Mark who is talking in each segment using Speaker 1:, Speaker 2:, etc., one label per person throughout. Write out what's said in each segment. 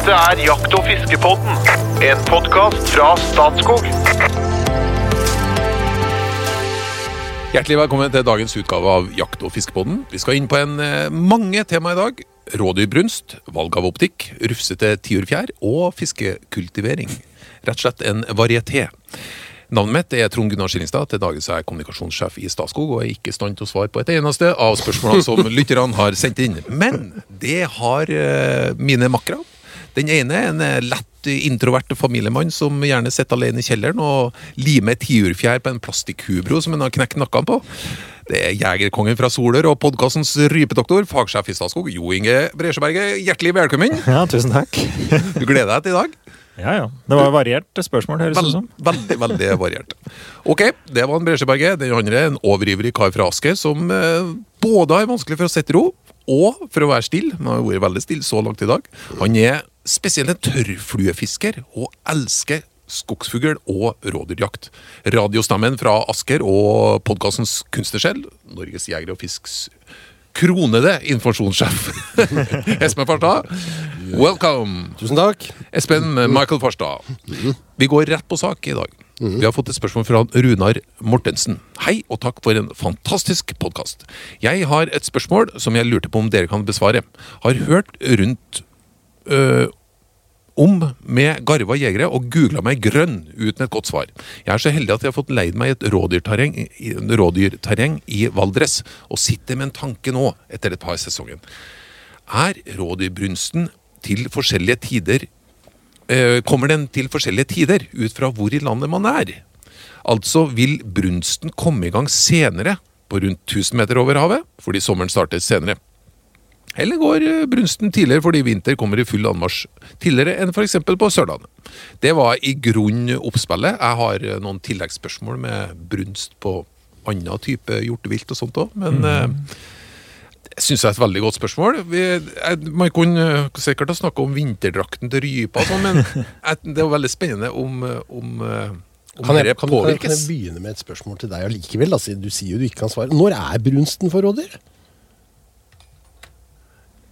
Speaker 1: Dette er Jakt- og fiskepodden, en podkast fra Statskog.
Speaker 2: Hjertelig velkommen til dagens utgave av Jakt- og fiskepodden. Vi skal inn på en eh, mange tema i dag. Rådyrbrunst, valg av optikk, rufsete tiurfjær og fiskekultivering. Rett og slett en varieté. Navnet mitt er Trond Gunnar Skillingstad. Til dagens er jeg kommunikasjonssjef i Statskog og er ikke i stand til å svare på et eneste av spørsmålene som lytterne har sendt inn. Men det har eh, mine makkere. Den ene er en eh, lett introvert familiemann som gjerne sitter alene i kjelleren og limer tiurfjær på en plastikkhubro som han har knekt nakken på. Det er jegerkongen fra Solør og podkastens rypedoktor, fagsjef i Statskog, Jo Inge Bresjeberget. Hjertelig velkommen.
Speaker 3: Ja, tusen takk.
Speaker 2: Du gleder deg til i dag?
Speaker 3: Ja, ja. Det var variert spørsmål, høres det ut som.
Speaker 2: veldig, veldig variert. Ok, det var en Bresjeberget. Den andre en overivrig kar fra Asker som eh, både har vanskelig for å sitte i ro, og for å være stille. Han har vært veldig stille så langt i dag. Han er spesielt en tørrfluefisker og elsker skogsfugl og rådyrjakt. Radiostemmen fra Asker og podkastens kunstnerskjell, Norges Jeger og Fisks kronede informasjonssjef Espen Farstad. Welcome.
Speaker 4: Tusen takk.
Speaker 2: Espen Michael Farstad. Vi går rett på sak i dag. Vi har fått et spørsmål fra Runar Mortensen. Hei, og takk for en fantastisk podkast. Jeg har et spørsmål som jeg lurte på om dere kan besvare. Har hørt rundt øh, om med garva jegere og googla meg grønn uten et godt svar. Jeg er så heldig at jeg har fått leid meg et rådyrterreng, rådyrterreng i Valdres, og sitter med en tanke nå, etter et par sesonger. Er rådyrbrunsten til forskjellige tider eh, Kommer den til forskjellige tider ut fra hvor i landet man er? Altså vil brunsten komme i gang senere, på rundt 1000 meter over havet, fordi sommeren starter senere. Eller går eh, brunsten tidligere fordi vinter kommer i full anmarsj tidligere enn f.eks. på Sørlandet? Det var i grunn oppspillet. Jeg har eh, noen tilleggsspørsmål med brunst på annen type hjortevilt og sånt òg, men mm. jeg syns det er et veldig godt spørsmål. Vi, jeg, man kunne eh, sikkert ha snakka om vinterdrakten til rypa, sånn, men jeg, det er veldig spennende om, eh, om, eh, om
Speaker 4: Kan jeg, kan, kan jeg begynne med et spørsmål til deg allikevel? Altså, du sier jo du ikke kan svare. Når er brunsten for rådyr?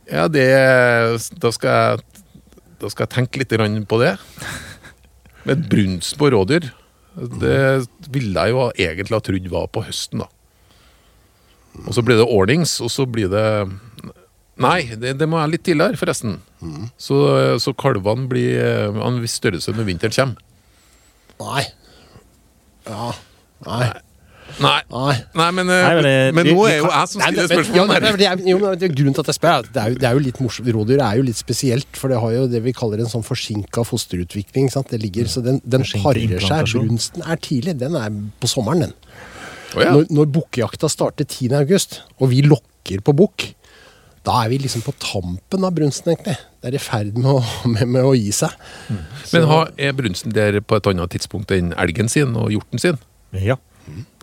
Speaker 2: Ja, det Da skal jeg, da skal jeg tenke litt på det. Men brunst på rådyr, det ville jeg jo egentlig ha trodd var på høsten, da. Og så blir det ordnings, og så blir det Nei, det, det må jeg litt tidligere, forresten. Så, så kalvene blir av en viss størrelse når vinteren kommer.
Speaker 4: Nei. Ja. Nei.
Speaker 2: Nei.
Speaker 4: Nei.
Speaker 2: Nei, men, eh,
Speaker 3: Nei, men det-
Speaker 2: men nå er jo jeg som stiller
Speaker 4: men- ja,
Speaker 2: spørsmål
Speaker 4: men jo, men er grunnen til at jeg spør, er at det er, jo, det er jo litt morsomt. Rådyr er jo litt spesielt, for det har jo det vi kaller en sånn forsinka fosterutvikling. Sant? Det ligger, så den, den parer seg. Brunsten er tidlig. Den er på sommeren, den.
Speaker 2: Oh, ja.
Speaker 4: Når, når bukkjakta starter 10. august, og vi lokker på bukk, da er vi liksom på tampen av brunsten, egentlig. Det er i ferd med å, med, med å gi seg.
Speaker 2: Men ha, er brunsten der på et annet tidspunkt enn elgen sin og hjorten sin?
Speaker 3: Ja,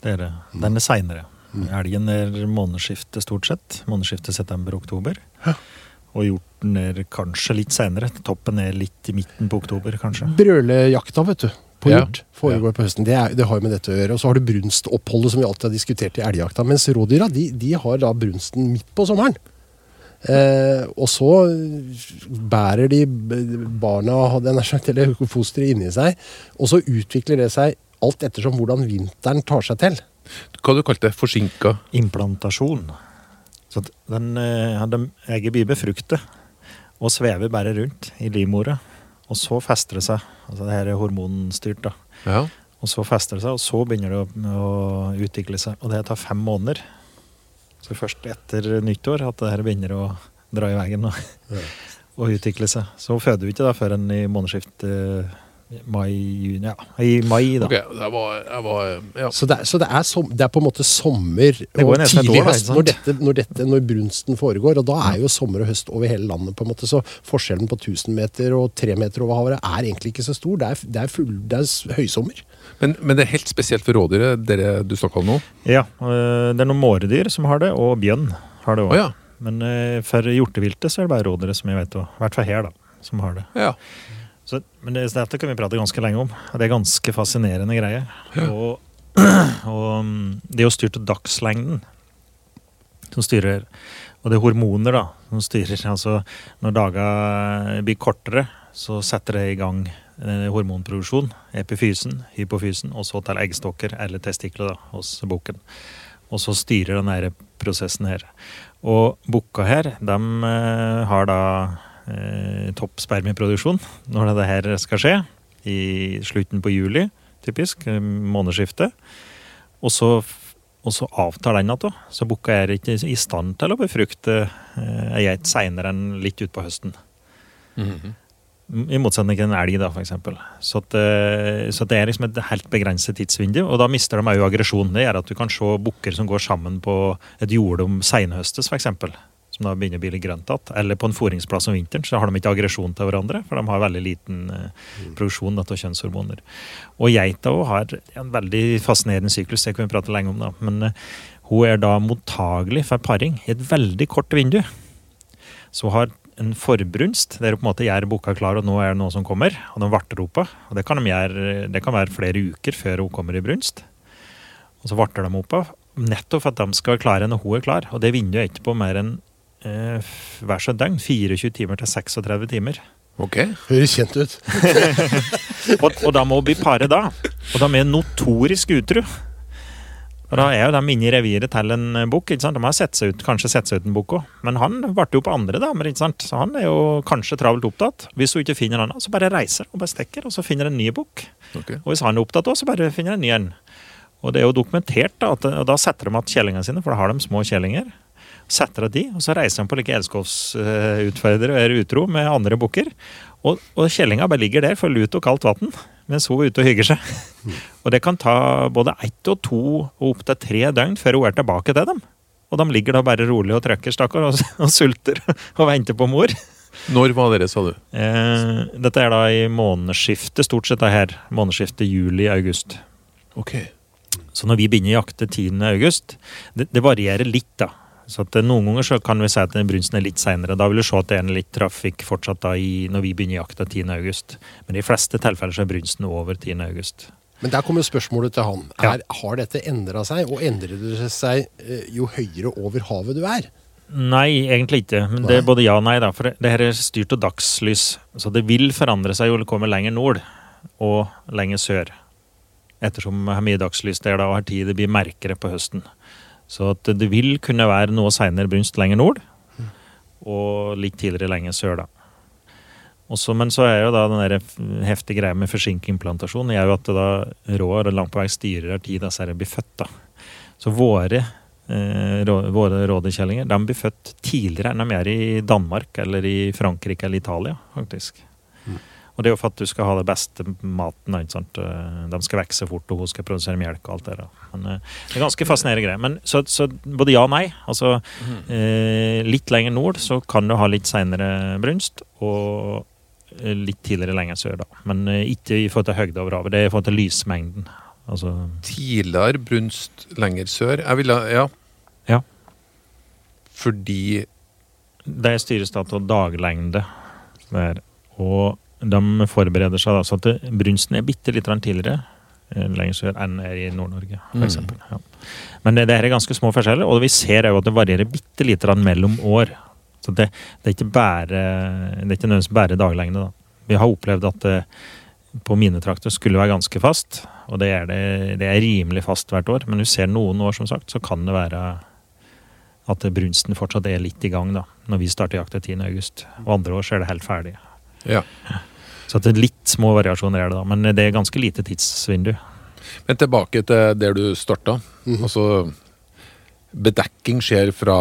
Speaker 3: det er det. Den er seinere. Elgen er månedsskiftet stort sett. Månedsskiftet september-oktober. Og hjorten er kanskje litt seinere. Toppen er litt i midten på oktober, kanskje.
Speaker 4: Brølejakta, vet du, på
Speaker 2: Ja.
Speaker 4: foregår foregår på høsten. Det, er, det har jo med dette å gjøre. Og så har du brunstoppholdet, som vi alltid har diskutert i elgjakta. Mens rådyra de, de har da brunsten midt på sommeren. Eh, og så bærer de barna eller fosteret inni seg, og så utvikler det seg alt ettersom hvordan vinteren tar seg til.
Speaker 2: Hva du kalte det? Forsinka?
Speaker 3: Implantasjon. Så den eh, hadde egget blir befruktet og svever bare rundt i livmora. Og så fester det seg. Altså det her er hormonstyrt, da.
Speaker 2: Ja.
Speaker 3: Og så fester det seg, og så begynner det å, å utvikle seg. Og det tar fem måneder. Så først etter nyttår at det her begynner å dra i veien og, og utvikle seg. Så føder du ikke da før enn i månedsskiftet mai-juni. Ja, i mai, da.
Speaker 2: Okay, det var, jeg var ja.
Speaker 4: Så det så det er, som, det er på en måte sommer og tidlig
Speaker 3: år,
Speaker 4: høst når, dette, når, dette, når brunsten foregår. Og da er jo sommer og høst over hele landet. på en måte, Så forskjellen på 1000 meter og 3 meter over havet er egentlig ikke så stor. Det er, det er, full, det er høysommer.
Speaker 2: Men, men det er helt spesielt for rådyret, dere du snakka om nå?
Speaker 3: Ja, øh, det er noen måredyr som har det, og bjørn har det òg.
Speaker 2: Oh, ja.
Speaker 3: Men øh, for hjorteviltet så er det bare rådyret som jeg vet, og, i hvert fall her, da, som har det.
Speaker 2: ja.
Speaker 3: Så, men det, dette kan vi prate ganske lenge om. Det er ganske fascinerende greier. Og, og mm, det er jo styrt av dagslengden som styrer. Og det er hormoner da, som styrer. Altså, når dager blir kortere, så setter det i gang eh, hormonproduksjon. Epifysen, hypofysen, og så til eggstokker eller testikler da, hos bukken. Og så styrer denne prosessen her. Og bukka her, de eh, har da eh, topp spermieproduksjon når det her skal skje. I slutten på juli, typisk. eh, Månedsskiftet. Og så, og så avtar den igjen. Så bukka er ikke i stand til å befrukte eh, ei geit seinere enn litt utpå høsten. I motsetning til en elg, da, for eksempel. Så, at, eh, så det er liksom et helt begrenset tidsvindu, og da mister de òg aggresjon. Det gjør at du kan se bukker som går sammen på et jorde om seinhøstes, f.eks. Som da begynner å bli litt grønt igjen. Eller på en fôringsplass om vinteren, så har de ikke aggresjon til hverandre. For de har veldig liten eh, produksjon da, av kjønnshormoner. Og geita har en veldig fascinerende syklus, det kan vi prate lenge om, da. Men eh, hun er da mottagelig for paring i et veldig kort vindu. Så hun har en forbrunst, der hun på en måte gjør boka klar, og nå er det noe som kommer. Og de varter henne på. Og det kan, de gjøre, det kan være flere uker før hun kommer i brunst. Og så varter de henne på, nettopp for at de skal være klare når hun er klar. Og det vinduet er ikke på mer enn eh, hver så døgn. 24 timer til 36 timer.
Speaker 2: Ok.
Speaker 4: Høres kjent ut.
Speaker 3: Og, og da må vi pare da. Og da med notorisk utro. Og da er jo de inne i reviret til en bukk. De har sett seg ut, kanskje sett seg ut en bukk òg. Men han ble jo på andre damer, ikke sant? så han er jo kanskje travelt opptatt. Hvis hun ikke finner han, så bare reiser og bare stikker, og så finner en ny bukk.
Speaker 2: Okay.
Speaker 3: Og hvis han er opptatt òg, så bare finner en ny en. Og det er jo dokumentert, da, at, og da setter de igjen kjellingene sine, for da har de små kjellinger. Setter av de, og så reiser han på like elskovsutfordrere og er utro med andre bukker. Og, og kjellinga bare ligger der for lut og kaldt vann, mens hun er ute og hygger seg. Og det kan ta både ett og to og opptil tre døgn før hun er tilbake til dem. Og de ligger da bare rolig og trykker, stakkar, og, og sulter og venter på mor.
Speaker 2: Når var dere, sa du?
Speaker 3: Eh, dette er da i månedsskiftet, stort sett det her. Månedsskiftet juli-august.
Speaker 2: Ok.
Speaker 3: Så når vi begynner å jakte 10. august, det, det varierer litt, da. Så at eh, Noen ganger så kan vi si at den brunsten er litt seinere. Da vil du se at det er en litt trafikk fortsatt da i, når vi begynner jakta 10. august. Men i de fleste tilfeller så er brunsten over 10. august.
Speaker 4: Men der kommer spørsmålet til han.
Speaker 3: Ja.
Speaker 4: Er, har dette endra seg, og endrer det seg eh, jo høyere over havet du er?
Speaker 3: Nei, egentlig ikke. Men det er både ja og nei. da, For det, det her er styrt av dagslys. Så det vil forandre seg jo det kommer lenger nord og lenger sør. Ettersom det er mye dagslys der da, og har tid det blir merkere på høsten. Så det vil kunne være noe seinere brunst lenger nord, og litt tidligere lenger sør, da. Også, men så er jo da den der heftige greia med forsinkeimplantasjon er jo at det da rår langt på vei styrer tid disse blir født. da. Så våre, eh, våre rådekjellinger de blir født tidligere enn de er i Danmark eller i Frankrike eller Italia, faktisk. Og det er jo for at du skal ha det beste maten. ikke sant? Eh, De skal vokse fort, og hun skal produsere melk og alt det der. Men eh, det er ganske fascinerende greier. Men så, så både ja og nei. Altså eh, litt lenger nord så kan du ha litt seinere brunst, og eh, litt tidligere lenger sør, da. Men eh, ikke i forhold til høgde over havet. Det er i forhold til lysmengden. Altså
Speaker 2: Tidligere brunst lenger sør. Jeg ville Ja.
Speaker 3: Ja.
Speaker 2: Fordi
Speaker 3: Det styres da av daglengde. Der. Og de forbereder seg da, så at brunsten er bitte litt tidligere eh, lenger sør enn er i Nord-Norge,
Speaker 2: Mm.
Speaker 3: f.eks. Ja. Men det, det her er ganske små forskjeller, og vi ser jo at det varierer bitte lite grann mellom år. Så det, det er ikke bare det er ikke nødvendigvis bare daglengde. da. Vi har opplevd at det på mine trakter skulle være ganske fast, og det er, det, det er rimelig fast hvert år. Men du ser noen år, som sagt, så kan det være at brunsten fortsatt er litt i gang da, når vi starter jakta 10. august. Og andre år så er det helt ferdig.
Speaker 2: Ja.
Speaker 3: Så at det er litt små variasjoner er det da, men det er ganske lite tidsvindu.
Speaker 2: Men tilbake til der du starta.
Speaker 3: Mm.
Speaker 2: Altså Bedekking skjer fra,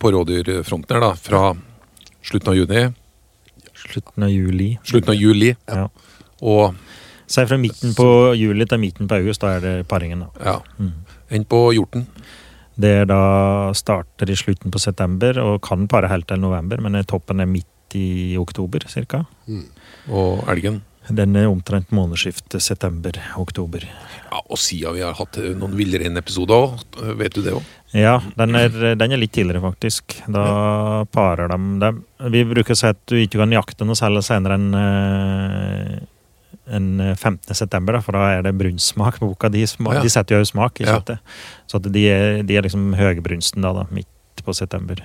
Speaker 2: på rådyrfronten her, da, fra slutten av juni,
Speaker 3: Slutten av juli.
Speaker 2: slutten av juli,
Speaker 3: Ja.
Speaker 2: og
Speaker 3: Si fra midten på juli til midten på august, da er det paringen. da.
Speaker 2: ja,
Speaker 3: Mm.
Speaker 2: enn på hjorten.
Speaker 3: Det er da starter i slutten på september og kan pare helt til november, men toppen er midt i oktober ca.
Speaker 2: Og elgen.
Speaker 3: Den er omtrent månedsskiftet september-oktober.
Speaker 2: Ja, Og siden vi har hatt eh, noen villreinepisoder òg, vet du det òg?
Speaker 3: Ja, den er, den er litt tidligere, faktisk. Da parer de dem. Vi bruker å si at du ikke kan jakte noe særlig senere enn en enn 15. september, da, for da er det brunstsmak på boka. De, sma,
Speaker 2: Ja.
Speaker 3: de setter jo smak i
Speaker 2: Ja.
Speaker 3: kjøttet. Så at de er, de er liksom høybrunsten da, da, midt på september.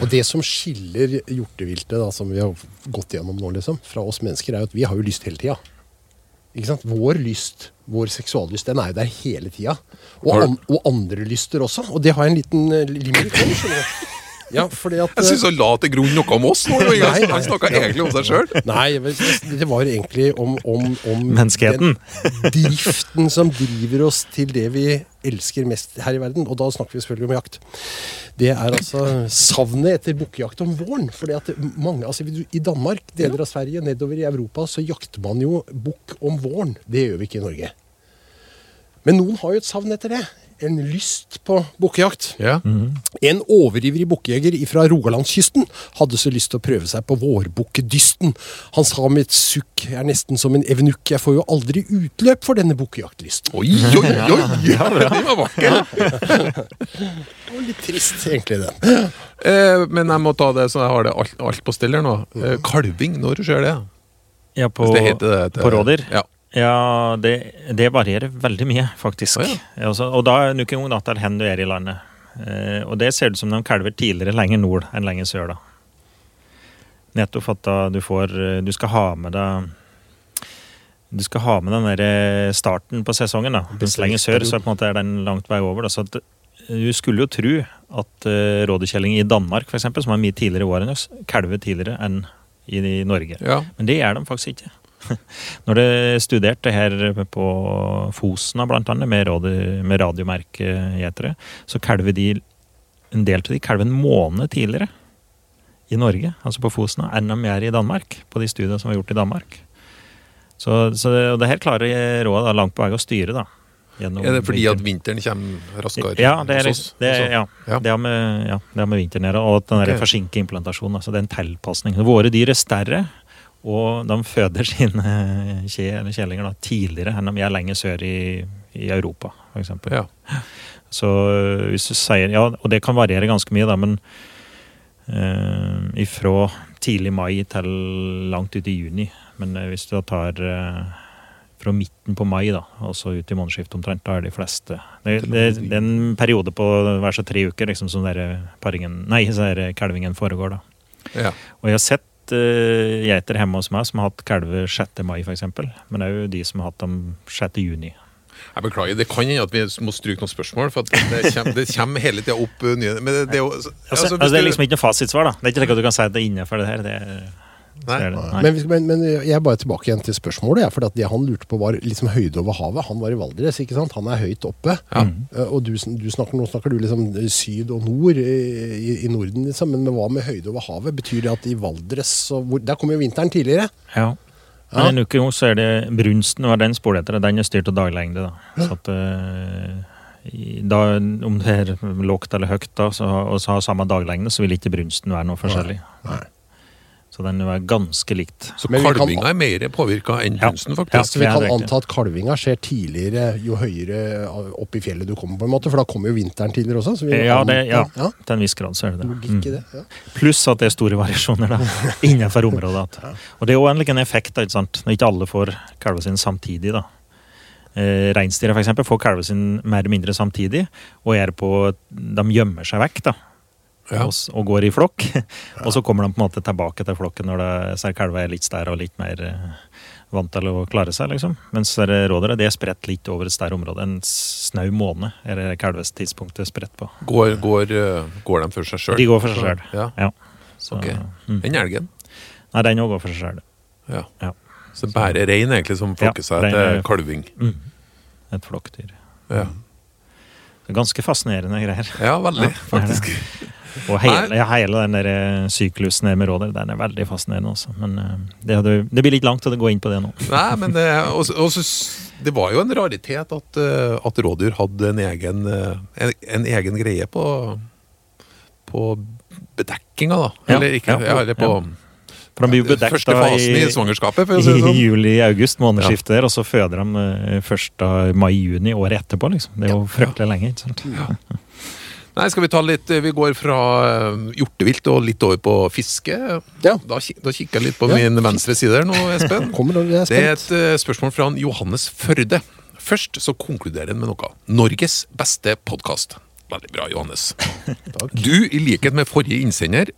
Speaker 4: Og det som skiller hjorteviltet, da, som vi har gått gjennom nå, liksom, fra oss mennesker, er jo at vi har jo lyst hele tida. Ikke sant? Vår lyst, vår seksuallyst, den er jo der hele tida. Og, an, og andre lyster også. Og det har jeg en liten limit om. skjønner du. Ja, fordi at
Speaker 2: Jeg syns han la til grunn noe om oss. nå,
Speaker 4: Nei, nei.
Speaker 2: Han snakka egentlig om seg sjøl.
Speaker 4: Nei, det var egentlig om, om, om
Speaker 3: Menneskeheten.
Speaker 4: den driften som driver oss til det vi elsker mest her i verden. Og da snakker vi selvfølgelig om jakt. Det er altså savnet etter bukkejakt om våren. fordi at mange, altså I Danmark, deler av Sverige, nedover i Europa, så jakter man jo bukk om våren. Det gjør vi ikke i Norge. Men noen har jo et savn etter det. En lyst på bukkejakt.
Speaker 2: Ja.
Speaker 4: En overivrig bukkejeger fra Rogalandskysten hadde så lyst til å prøve seg på vårbukkedysten. Han sa med et sukk, jeg er nesten som en evenukk, jeg får jo aldri utløp for denne bukkejaktlysten.
Speaker 2: Oi, oi, oi! Ja, det var vakkert!
Speaker 4: Det var litt trist, egentlig, det.
Speaker 2: Eh, men jeg må ta det så jeg har det alt, alt på stell her nå. Eh, kalving, når skjer det?
Speaker 3: Ja, på,
Speaker 2: det det det.
Speaker 3: på rådyr?
Speaker 2: Ja.
Speaker 3: Ja, det, det varierer veldig mye, faktisk.
Speaker 2: Oh, ja.
Speaker 3: Ja, altså, og da er det ikke noe natt hvor du er i landet. Eh, og det ser ut som de kalver tidligere lenger nord enn lenger sør, da. Nettopp at da du får eh, Du skal ha med deg du skal ha med den der eh, starten på sesongen. da. Mens lenger sør så er den langt vei over. Da. Så at, eh, du skulle jo tro at uh, rådekjelling i Danmark, for eksempel, som er mye tidligere i år enn oss, kalver tidligere enn i, i Norge.
Speaker 2: ja.
Speaker 3: Men det gjør de faktisk ikke. Når det studerte her på Fosna, blant annet, med, radio, med radiomerkegjetere, så kalver de en del av de kalver en måned tidligere i Norge, altså på Fosna, enn de gjør i Danmark. På de studiene som er gjort i Danmark. Så, så det, og det her klarer rådet da, langt på vei å styre, da. gjennom
Speaker 2: Er det fordi at
Speaker 3: vinteren.
Speaker 2: kommer raskere
Speaker 3: ja, det er,
Speaker 2: hos oss?
Speaker 3: det, er-
Speaker 2: Altså,
Speaker 3: ja,
Speaker 2: ja.
Speaker 3: det har med, ja, det har med vinteren å gjøre. Og den
Speaker 2: Ok.
Speaker 3: okay. forsinker implantasjonen. Altså det er en tilpasning. Våre dyr er større, og de føder sine da, tidligere enn om jeg er lenger sør i, i Europa, f.eks.
Speaker 2: Ja.
Speaker 3: Så øh, hvis du sier Ja, og det kan variere ganske mye, da, men eh, ifra tidlig mai til langt ut i juni. Men eh, hvis du da tar eh, fra midten på mai da, og så ut i månedsskiftet omtrent, da er de fleste Det, det, det er en periode på hver så tre uker liksom, som der paringen, nei, så der kalvingen foregår. da.
Speaker 2: Ja.
Speaker 3: Og jeg har sett uh, geiter hjemme hos meg som har hatt kalver 6. mai, f.eks. Men det er jo de som har hatt dem 6. juni.
Speaker 2: Jeg beklager, det kan hende at vi må stryke noen spørsmål, for det kommer, det kommer hele tida opp uh, nye Men det, det jo altså,
Speaker 3: Altså, altså, det er liksom ikke noe fasitsvar, da. Det er ikke sikkert du kan si at det er innenfor det her. Det er,
Speaker 2: Nei.
Speaker 3: det, nei.
Speaker 4: Men, vi- men, men jeg er bare tilbake igjen til spørsmålet. Ja, for at det han lurte på, var liksom høyde over havet. Han var i Valdres, ikke sant? Han er høyt oppe.
Speaker 2: Ja.
Speaker 4: Eh, Og du, du snakker, nå snakker du liksom syd og nord i, i, i Norden, liksom. Men hva med høyde over havet? Betyr det at i Valdres så, hvor, Der kommer jo vinteren tidligere.
Speaker 3: Ja.
Speaker 4: Ja.
Speaker 3: Men en uke nå så er det brunsten og den spoleter, den er styrt av daglengde. da. Så at eh, da, Om det er lågt eller høyt, da, så, og så har samme daglengde, så vil ikke brunsten være noe forskjellig.
Speaker 4: Nei.
Speaker 3: Så den er ganske likt.
Speaker 2: Så
Speaker 4: Men kalvinga kan-
Speaker 2: er mer påvirka enn
Speaker 3: Ja.
Speaker 2: faktisk?
Speaker 3: Ja.
Speaker 4: Så vi kan anta at kalvinga skjer tidligere jo høyere opp i fjellet du kommer, på en måte. For da kommer jo vinteren tidligere også. Så vi
Speaker 3: Ja, det, ja,
Speaker 4: ja.
Speaker 3: til en viss grad så er det det. Mm.
Speaker 4: det. Ja.
Speaker 3: Pluss at det er store variasjoner da, innenfor området. At. Og det er jo endelig en effekt, da, ikke sant? når ikke alle får kalven sin samtidig. da. Eh, Reinsdyra for eksempel, får kalven sin mer eller mindre samtidig, og er på, de gjemmer seg vekk. da.
Speaker 2: Ja.
Speaker 3: og, og går i flokk. og så kommer de på en måte tilbake til flokken når det ser kalva er litt større og litt mer eh, vant til å klare seg. liksom. Mens rådyret det er spredt litt over et større område. En snau måned er det kalvestidspunktet spredt på.
Speaker 2: Går, går, uh, går de for seg sjøl?
Speaker 3: De går for seg sjøl.
Speaker 2: Ja.
Speaker 3: Ja. Så,
Speaker 2: Ok.
Speaker 3: mm.
Speaker 2: Enn elgen?
Speaker 3: Nei, den òg går for seg sjøl.
Speaker 2: Ja.
Speaker 3: Ja.
Speaker 2: Så bare rein egentlig som flokker
Speaker 3: Ja,
Speaker 2: seg til kalving.
Speaker 3: Mm. Et flokkdyr.
Speaker 2: Ja.
Speaker 3: Er ganske fascinerende greier.
Speaker 2: ja, veldig,
Speaker 3: Ja, det
Speaker 2: faktisk.
Speaker 3: Og hele, hele den der eh, syklusen med Råder, den er veldig fascinerende også. Men eh, det, hadde, det blir litt langt å gå inn på det nå.
Speaker 2: Nei, men det, også, også, det var jo en raritet at, at rådyr hadde en egen, en, en egen greie på på bedekkinga, da.
Speaker 3: Ja,
Speaker 2: Eller ikke,
Speaker 3: ja,
Speaker 2: ja, eller på
Speaker 3: For de blir jo bedekt
Speaker 2: i,
Speaker 3: i,
Speaker 2: svangerskapet, å
Speaker 3: i
Speaker 2: sånn.
Speaker 3: juli-august, månedsskiftet der, og så føder de 1. mai-juni året etterpå. liksom. Det er jo fryktelig lenge. ikke sant?
Speaker 2: Nei, skal vi ta litt Vi går fra uh, hjortevilt og litt over på fiske.
Speaker 4: Ja.
Speaker 2: Da, da kikker jeg litt på
Speaker 4: Ja.
Speaker 2: min venstre side her nå, Espen.
Speaker 4: Kommer, det er
Speaker 2: Det er et uh, spørsmål fra Johannes Førde. Først så konkluderer han med noe. Norges beste podkast. Veldig bra, Johannes.
Speaker 4: Takk.
Speaker 2: Du, i likhet med forrige innsender,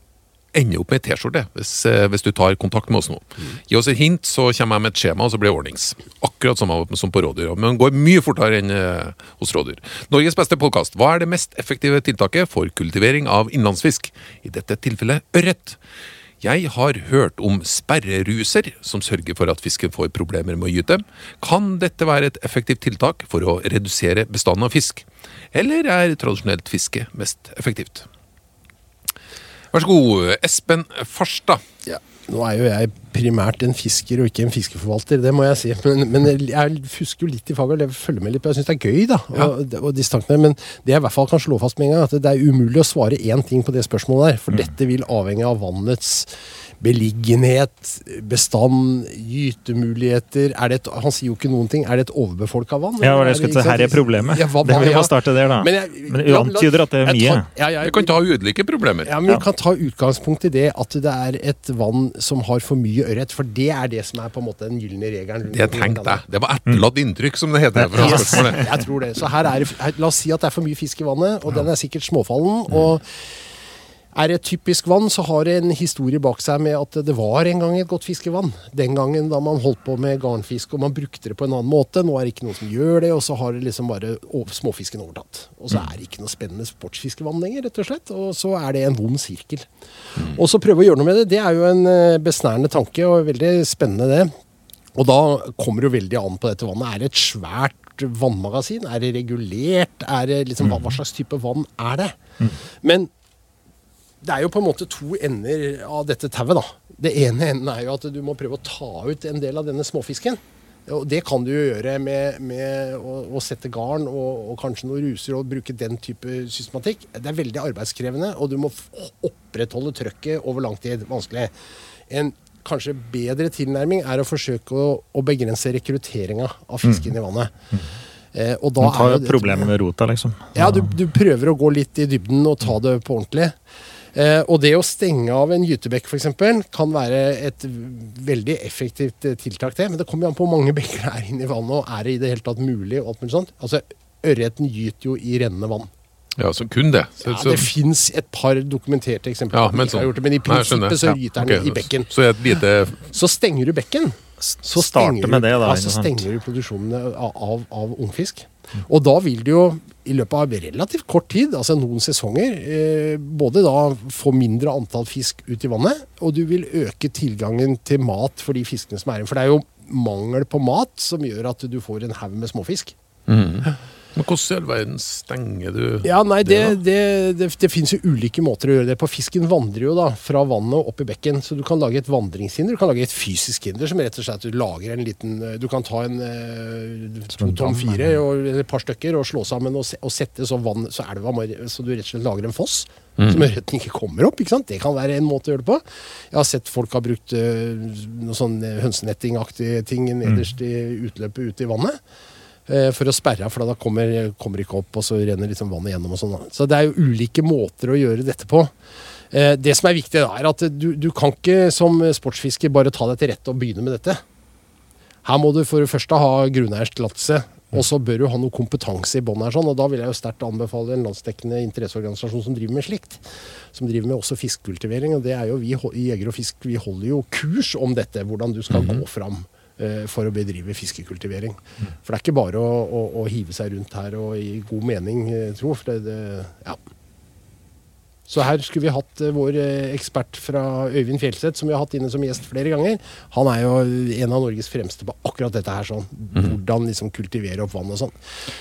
Speaker 2: ender opp med T-skjorte hvis, eh, hvis du tar kontakt med oss nå. Gi oss et hint, så kommer jeg med et skjema, og så blir det ordnings. Akkurat som, som på rådyr, men går mye fortere enn eh, hos rådyr. Norges beste podkast. Hva er det mest effektive tiltaket for kultivering av innlandsfisk? I dette tilfellet ørret. Jeg har hørt om sperreruser som sørger for at fisken får problemer med å gyte. Kan dette være et effektivt tiltak for å redusere bestanden av fisk? Eller er tradisjonelt fiske mest effektivt? Vær så god, Espen Farstad.
Speaker 4: Ja. Nå er jo jeg primært en fisker og ikke en fiskeforvalter, det må jeg si. Men, men jeg fusker jo litt i faget og følger med litt Jeg syns det er gøy, da. Og, og distansene, men det jeg i hvert fall kan slå fast med en gang, at det er umulig å svare én ting på det spørsmålet der. For dette vil avhenge av vannets beliggenhet, bestand, gytemuligheter er det et, Han sier jo ikke noen ting. Er det et overbefolka vann?
Speaker 3: Ja, det skulle her er problemet.
Speaker 4: Ja, hva-
Speaker 3: det vi
Speaker 4: ja.
Speaker 3: må starte der, da.
Speaker 4: Men, jeg,
Speaker 3: men
Speaker 4: ja,
Speaker 3: antyder at det er mye.
Speaker 4: ja, ja,
Speaker 2: Vi kan ta ulike problemer.
Speaker 4: ja, men
Speaker 3: Ja.
Speaker 4: Vi kan ta utgangspunkt i det at det er et vann som har for mye ørret. For det er det som er på en måte den gylne regelen.
Speaker 2: Det tenkte jeg. Det var etterlatt inntrykk, som det heter. fra
Speaker 4: Yes,
Speaker 2: spørsmålet.
Speaker 4: jeg tror det. Så her er her, La oss si at det er for mye fisk i vannet, og den er sikkert småfallen. og er et typisk vann, så har det en historie bak seg med at det var en gang et godt fiskevann. Den gangen da man holdt på med garnfisk og man brukte det på en annen måte. Nå er det ikke noen som gjør det, og så har det liksom bare småfisken overtatt. Og så er det ikke noe spennende sportsfiskevann lenger, rett og slett. Og så er det en vond sirkel. Og så prøve å gjøre noe med det, det er jo en eh, besnærende tanke, og veldig spennende det. Og da kommer det jo veldig an på dette vannet. Er det et svært vannmagasin? Er det regulert? Er det liksom, hva, hva slags type vann er det? Men det er jo på en måte to ender av dette tauet, da. Det ene enden er jo at du må prøve å ta ut en del av denne småfisken. Og det kan du jo gjøre med, med å, å sette garn og, og kanskje noen ruser og bruke den type systematikk. Det er veldig arbeidskrevende, og du må opprettholde trøkket over lang tid. Vanskelig. En kanskje bedre tilnærming er å forsøke å, å begrense rekrutteringa av fisken i vannet. Eh, og da
Speaker 3: Man tar jo problemet med rota, liksom.
Speaker 4: ja, du, du prøver å gå litt i dybden og ta det på ordentlig. Eh, og det å stenge av en gytebekk f.eks. kan være et veldig effektivt eh, tiltak, det. Men det kommer jo an på hvor mange bekker det er inne i vannet, og er det i det hele tatt mulig? og alt mulig sånt. Altså, Ørreten gyter jo i rennende vann.
Speaker 2: Ja, så kun det. Så,
Speaker 4: Ja,
Speaker 2: så,
Speaker 4: det fins et par dokumenterte eksempler.
Speaker 2: ja, men, sånn.
Speaker 4: gjort det, men i
Speaker 2: Nei,
Speaker 4: prinsippet så
Speaker 2: Ja,
Speaker 4: gyter den
Speaker 2: ok.
Speaker 4: i bekken.
Speaker 2: Så lite
Speaker 4: Så stenger du bekken. Så
Speaker 3: starter
Speaker 4: stenger
Speaker 3: med
Speaker 4: du,
Speaker 3: det, da,
Speaker 4: Ja, så stenger du produksjonen av, av, av ungfisk. Og da vil du jo i løpet av relativt kort tid, altså noen sesonger, eh, både da få mindre antall fisk ut i vannet, og du vil øke tilgangen til mat for de fiskene som er igjen. For det er jo mangel på mat som gjør at du får en haug med småfisk.
Speaker 2: Men hvordan i all verden stenger du
Speaker 4: Ja, nei, det,
Speaker 2: da?
Speaker 4: det, det, det finnes jo ulike måter å gjøre det på. Fisken vandrer jo da fra vannet og opp i bekken, så du kan lage et vandringshinder. Du kan lage et fysisk hinder som rett og slett du lager en liten Du kan ta en eh, to tom fire og et par stykker og slå sammen og, se, og sette så vann så elva må- Så du rett og slett lager en foss. Som ørreten ikke kommer opp. ikke sant? Det kan være en måte å gjøre det på. Jeg har sett folk har brukt uh, noe sånn hønsenettingaktige ting nederst i utløpet ute i vannet. Eh, For å sperre av, for da kommer, kommer ikke opp, og så renner liksom vannet gjennom. og sånn. Så det er jo ulike måter å gjøre dette på. Eh, Det som er viktig, er at du, du kan ikke som sportsfisker bare ta deg til rette og begynne med dette. Her må du for det første ha grunneierens tillatelse, og så bør du ha noe kompetanse i bånn her. sånn, og Da vil jeg jo sterkt anbefale en landsdekkende interesseorganisasjon som driver med slikt. Som driver med også fiskekultivering. og det er jo Vi i Jeger og Fisk vi holder jo kurs om dette, hvordan du skal gå fram for å bedrive fiskekultivering. For det er ikke bare å, å, å hive seg rundt her og i god mening eh, tro. for det, det, ja. Så her skulle vi hatt eh, vår eh, ekspert fra Øyvind Fjelseth, som vi har hatt inne som gjest flere ganger. Han er jo en av Norges fremste på akkurat dette her. sånn. Hvordan liksom kultivere opp vann og sånn.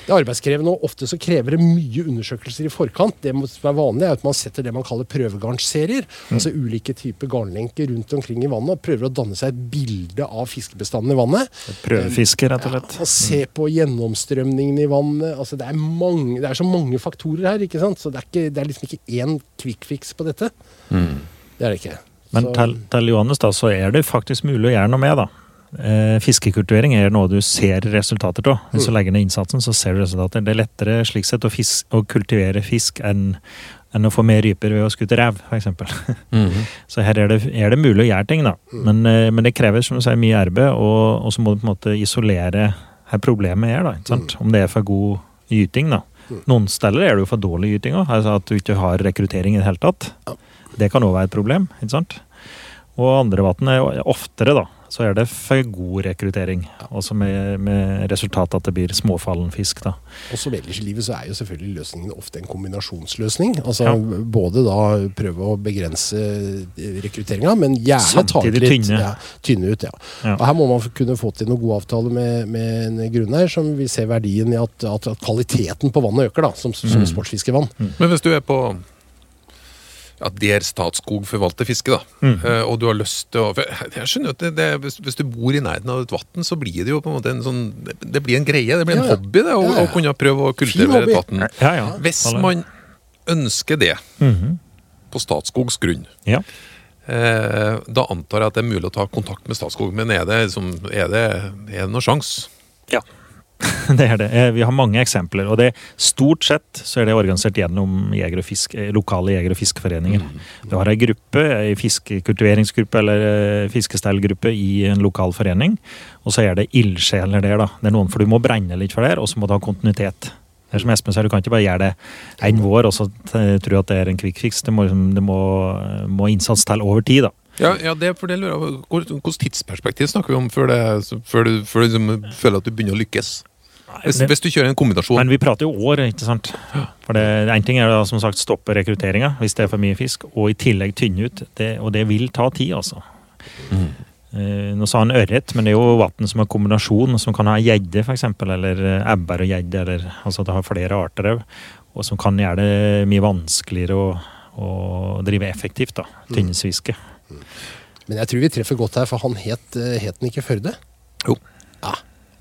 Speaker 4: Det er arbeidskrevende, og ofte så krever det mye undersøkelser i forkant. Det som er vanlig, er at man setter det man kaller prøvegarnserier. Altså ulike typer garnlenker rundt omkring i vannet, og prøver å danne seg et bilde av fiskebestanden i vannet.
Speaker 3: Prøvefiske, rett og slett.
Speaker 4: Ja, og se på gjennomstrømningen i vannet. Altså, det, er mange, det er så mange faktorer her. ikke sant? Så det er, ikke, det er liksom ikke én quick fix på dette. Det er det ikke.
Speaker 3: Men
Speaker 4: Så-
Speaker 3: til, til Johannes da, så er det faktisk mulig å gjøre noe med, da. Eh, fiskekulturering er noe du ser resultater av. Hvis du legger ned innsatsen, så ser du resultater. Det er lettere slik sett å, fisk, å kultivere fisk enn enn å få mer ryper ved å skutte rev, f.eks. Så her er det, er det mulig å gjøre ting, da. Men, eh, men det krever som du sier, mye arbeid, og, og så må du på en måte isolere her problemet er. da, ikke sant? Om det er for god gyting, da. Noen steder er det jo for dårlig yting òg, altså at du ikke har rekruttering i det hele tatt. Det kan òg være et problem. ikke sant? Og andre vann er oftere, da, så er det for god rekruttering. Også med, med resultat at det blir småfallen fisk, da.
Speaker 4: Og som ellers i livet så er jo selvfølgelig løsningen ofte en kombinasjonsløsning. Altså
Speaker 3: Ja.
Speaker 4: både da prøve å begrense rekrutteringa, men gjerne ta ut litt
Speaker 3: tynne.
Speaker 4: Ja, tynne ut. Ja.
Speaker 3: Ja.
Speaker 4: Og her må man kunne få til noen gode avtaler med, med en grunneier som vil se verdien i at, at, at kvaliteten på vannet øker, da, som, som
Speaker 3: Mm.
Speaker 4: sportsfiskevann.
Speaker 2: Men hvis du er på ja, der Statskog forvalter fiske, da,
Speaker 3: Mm.
Speaker 2: Uh, og du har lyst til å jeg- skjønner at det, det, hvis, hvis du bor i nærheten av et vann, så blir det jo på en måte en sånn Det, blir en greie, det blir en
Speaker 4: Ja,
Speaker 2: hobby, det, å,
Speaker 4: Ja, ja.
Speaker 2: kunne prøve å kultivere et vann. Hvis man ønsker det
Speaker 3: Mhm.
Speaker 2: på Statskogs grunn,
Speaker 3: Ja.
Speaker 2: eh, da antar jeg at det er mulig å ta kontakt med Statskog, men er det, liksom, er det, er det noen sjanse?
Speaker 3: Ja, det er det. Eh, Vi har mange eksempler. Og det, stort sett så er det organisert gjennom jeger og fisk, eh, lokale jeger- og fiskeforeninger. Du har ei gruppe, ei fiskekultiveringsgruppe eller eh, fiskestellgruppe i en lokal forening. Og så er det ildsjeler der, da. Det er noen for du må brenne litt for det, og så må du ha kontinuitet. Det er som Espen sier, Du kan ikke bare gjøre det en vår og så tro at det er en quick fix. Det må, liksom- det må, må innsats til over tid. da.
Speaker 2: Ja, ja det, for det lurer jeg på. Hvilket tidsperspektiv snakker vi om før, det, før du, før du liksom føler at du begynner å lykkes? Hvis, hvis du kjører en kombinasjon
Speaker 3: Men vi prater jo år, ikke sant. For det, En ting er da som sagt stoppe rekrutteringa hvis det er for mye fisk, og i tillegg tynne ut. Det, og det vil ta tid, altså. Eh, nå sa han ørret, men det er jo vann som er kombinasjon, som kan ha gjedde f.eks., eller eh, ebber og gjedde, eller altså det har flere arter òg. Og som kan gjøre det mye vanskeligere å, å drive effektivt, da. Tynnesfiske.
Speaker 4: Men jeg tror vi treffer godt her, for han het, eh, het den ikke Førde?
Speaker 2: Jo.
Speaker 4: Ja.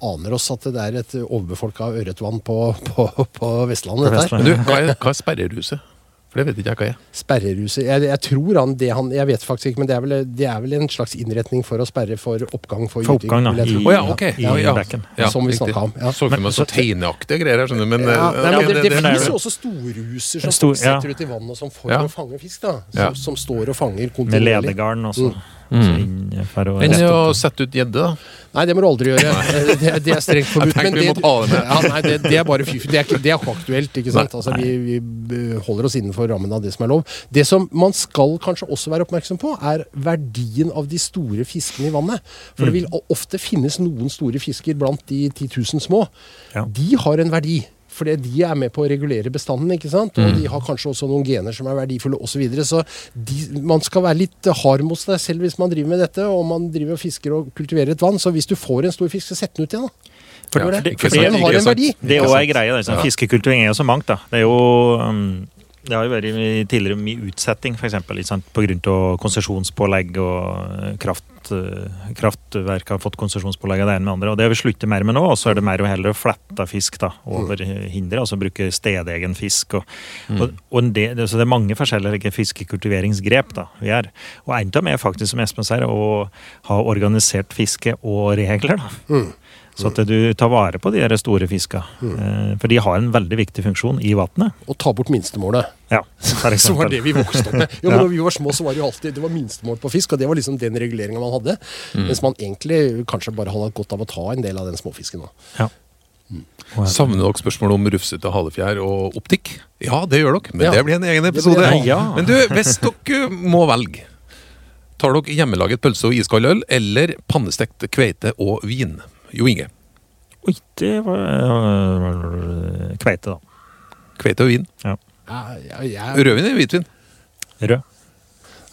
Speaker 4: Aner oss at det er et overbefolka ørretvann på, på, på Vestlandet.
Speaker 3: På
Speaker 4: dette her.
Speaker 3: Vestlandet.
Speaker 2: Du, hva er, hva er sperreruset? For det vet ikke jeg hva er.
Speaker 4: Sperreruset jeg, jeg tror han, det han Jeg vet faktisk ikke, men det er, vel, det er vel en slags innretning for å sperre for oppgang for
Speaker 3: For oppgang, da, i-
Speaker 2: oh, ja, ok. Ja, Ja,
Speaker 3: ja.
Speaker 2: Ja,
Speaker 4: Som vi snakka om, ja.
Speaker 2: Så for
Speaker 3: Men-
Speaker 2: meg så tegneaktige greier her, skjønner du. Men,
Speaker 4: Ja,
Speaker 2: eh,
Speaker 4: nei, men det, det,
Speaker 3: det
Speaker 4: finnes
Speaker 3: jo-
Speaker 4: også storruser som
Speaker 3: Stor-
Speaker 4: setter ut i vannet som for
Speaker 2: Ja.
Speaker 4: å fange fisk. da Som,
Speaker 2: Ja.
Speaker 4: som står og fanger kontinuerlig.
Speaker 3: Med ledegarn også.
Speaker 2: Mm.
Speaker 3: Så inn å
Speaker 2: Enn å sette ut gjedde, da.
Speaker 4: Nei, det må du aldri gjøre. Det, det er strengt forbudt. Men det. Ja, nei, det, det er bare fy-fy. Det, er det er ikke aktuelt. ikke sant? Altså, vi, vi holder oss innenfor rammen av det som er lov. Det som man skal kanskje også være oppmerksom på, er verdien av de store fiskene i vannet. For det vil ofte finnes noen store fisker blant de 10 000 små.
Speaker 3: Ja.
Speaker 4: De har en verdi. Fordi de er med på å regulere bestanden, ikke sant? og de har kanskje også noen gener som er verdifulle osv. Så, videre. så de, man skal være litt hard mot seg selv hvis man driver med dette, og man driver og fisker og kultiverer et vann. Så hvis du får en stor fisk, så sett den ut igjen, da. For
Speaker 2: Ja,
Speaker 4: for,
Speaker 3: det-
Speaker 4: for
Speaker 3: for det-
Speaker 4: den har en verdi.
Speaker 3: Det er
Speaker 2: sant?
Speaker 3: ei greie. Liksom. Fiskekulturing er jo så mangt. da. Det er jo um, det har jo vært tidligere mye utsetting, f.eks. Pga. konsesjonspålegg og eh, kraft, eh, kraftverk har fått konsesjonspålegg av det ene med andre. og Det har vi sluttet mer med nå. Og så er det mer og heller å flette fisk da, over hinderet. altså bruke stedegen fisk. Og, og, og en del- så det er mange forskjellige fiskekultiveringsgrep da, vi gjør. Og en av dem er faktisk, som Espen sier, å ha organisert fiske og regler. da. Så at du tar vare på de her store fiska. Mm. For de har en veldig viktig funksjon i vannet.
Speaker 4: Og ta bort minstemålet.
Speaker 3: Ja, for
Speaker 4: Som var det vi vokste opp med. Jo, men
Speaker 3: Ja.
Speaker 4: når vi var små, så var det jo alltid det var minstemål på fisk, og det var liksom den reguleringa man hadde. Mens man egentlig kanskje bare hadde hatt godt av å ta en del av den småfisken Da.
Speaker 3: Ja. Mm.
Speaker 2: Savner dere spørsmålet om rufsete halefjær og optikk? Ja, det gjør dere, men
Speaker 4: Ja.
Speaker 2: det blir en egen
Speaker 4: Det
Speaker 2: episode.
Speaker 4: det.
Speaker 3: Ja.
Speaker 2: Men du, hvis dere må velge, tar dere hjemmelaget pølse og iskald øl, eller pannestekt kveite og vin? Jo Inge.
Speaker 3: Oi, det var øh, kveite, da.
Speaker 2: Kveite og vin.
Speaker 4: Ja, Ja, ja,
Speaker 2: Rødvin eller hvitvin?
Speaker 3: Rød.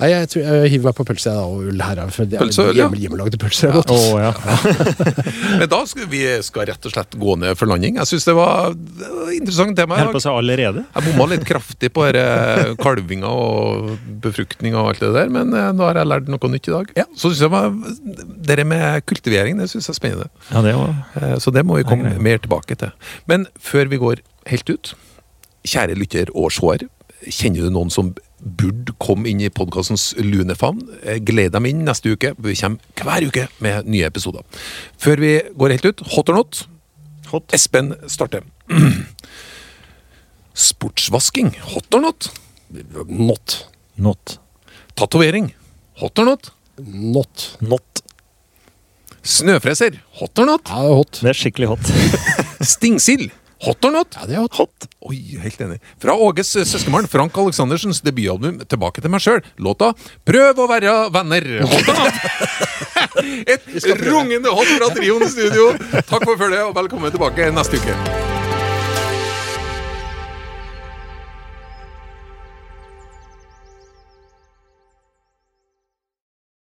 Speaker 4: Nei, jeg, tror, jeg hiver meg på pølse og ull her. For det er
Speaker 2: Pølse ja.
Speaker 4: hjemmelagde pølser er godt.
Speaker 3: Å ja.
Speaker 2: Men da skal vi skal rett og slett gå ned for landing. Jeg syns det var interessant tema. Jeg,
Speaker 3: på seg allerede.
Speaker 2: Jeg bomma litt kraftig på her kalvinga og befruktninga og alt det der, men eh, nå har jeg lært noe nytt i dag. Ja. Så synes jeg var, Det med kultivering det synes jeg er spennende.
Speaker 3: Ja, det var
Speaker 2: Eh, Så det må vi komme mer tilbake til. Men før vi går helt ut, kjære lytter og seer, kjenner du noen som burde komme inn i podkastens lunefavn? Gled dem inn neste uke. Vi kommer hver uke med nye episoder. Før vi går helt ut, hot or not?
Speaker 3: hot.
Speaker 2: Espen starter. Sportsvasking, hot or not?
Speaker 4: Not.
Speaker 3: Not.
Speaker 2: Tatovering, hot or not?
Speaker 4: Not.
Speaker 3: Not.
Speaker 2: Snøfreser, hot or not?
Speaker 4: Ja, det er hot.
Speaker 3: Det er skikkelig hot.
Speaker 2: Stingsild, Hot or not?
Speaker 4: Ja, det er hot.
Speaker 3: Hot.
Speaker 2: Oi, helt enig. Fra Åges søskenbarn Frank Aleksandersens debutalbum 'Tilbake til meg sjøl', låta 'Prøv å være venner'. Hot or not? Et rungende hot fra Trioen studio. Takk for følget, og velkommen tilbake neste uke.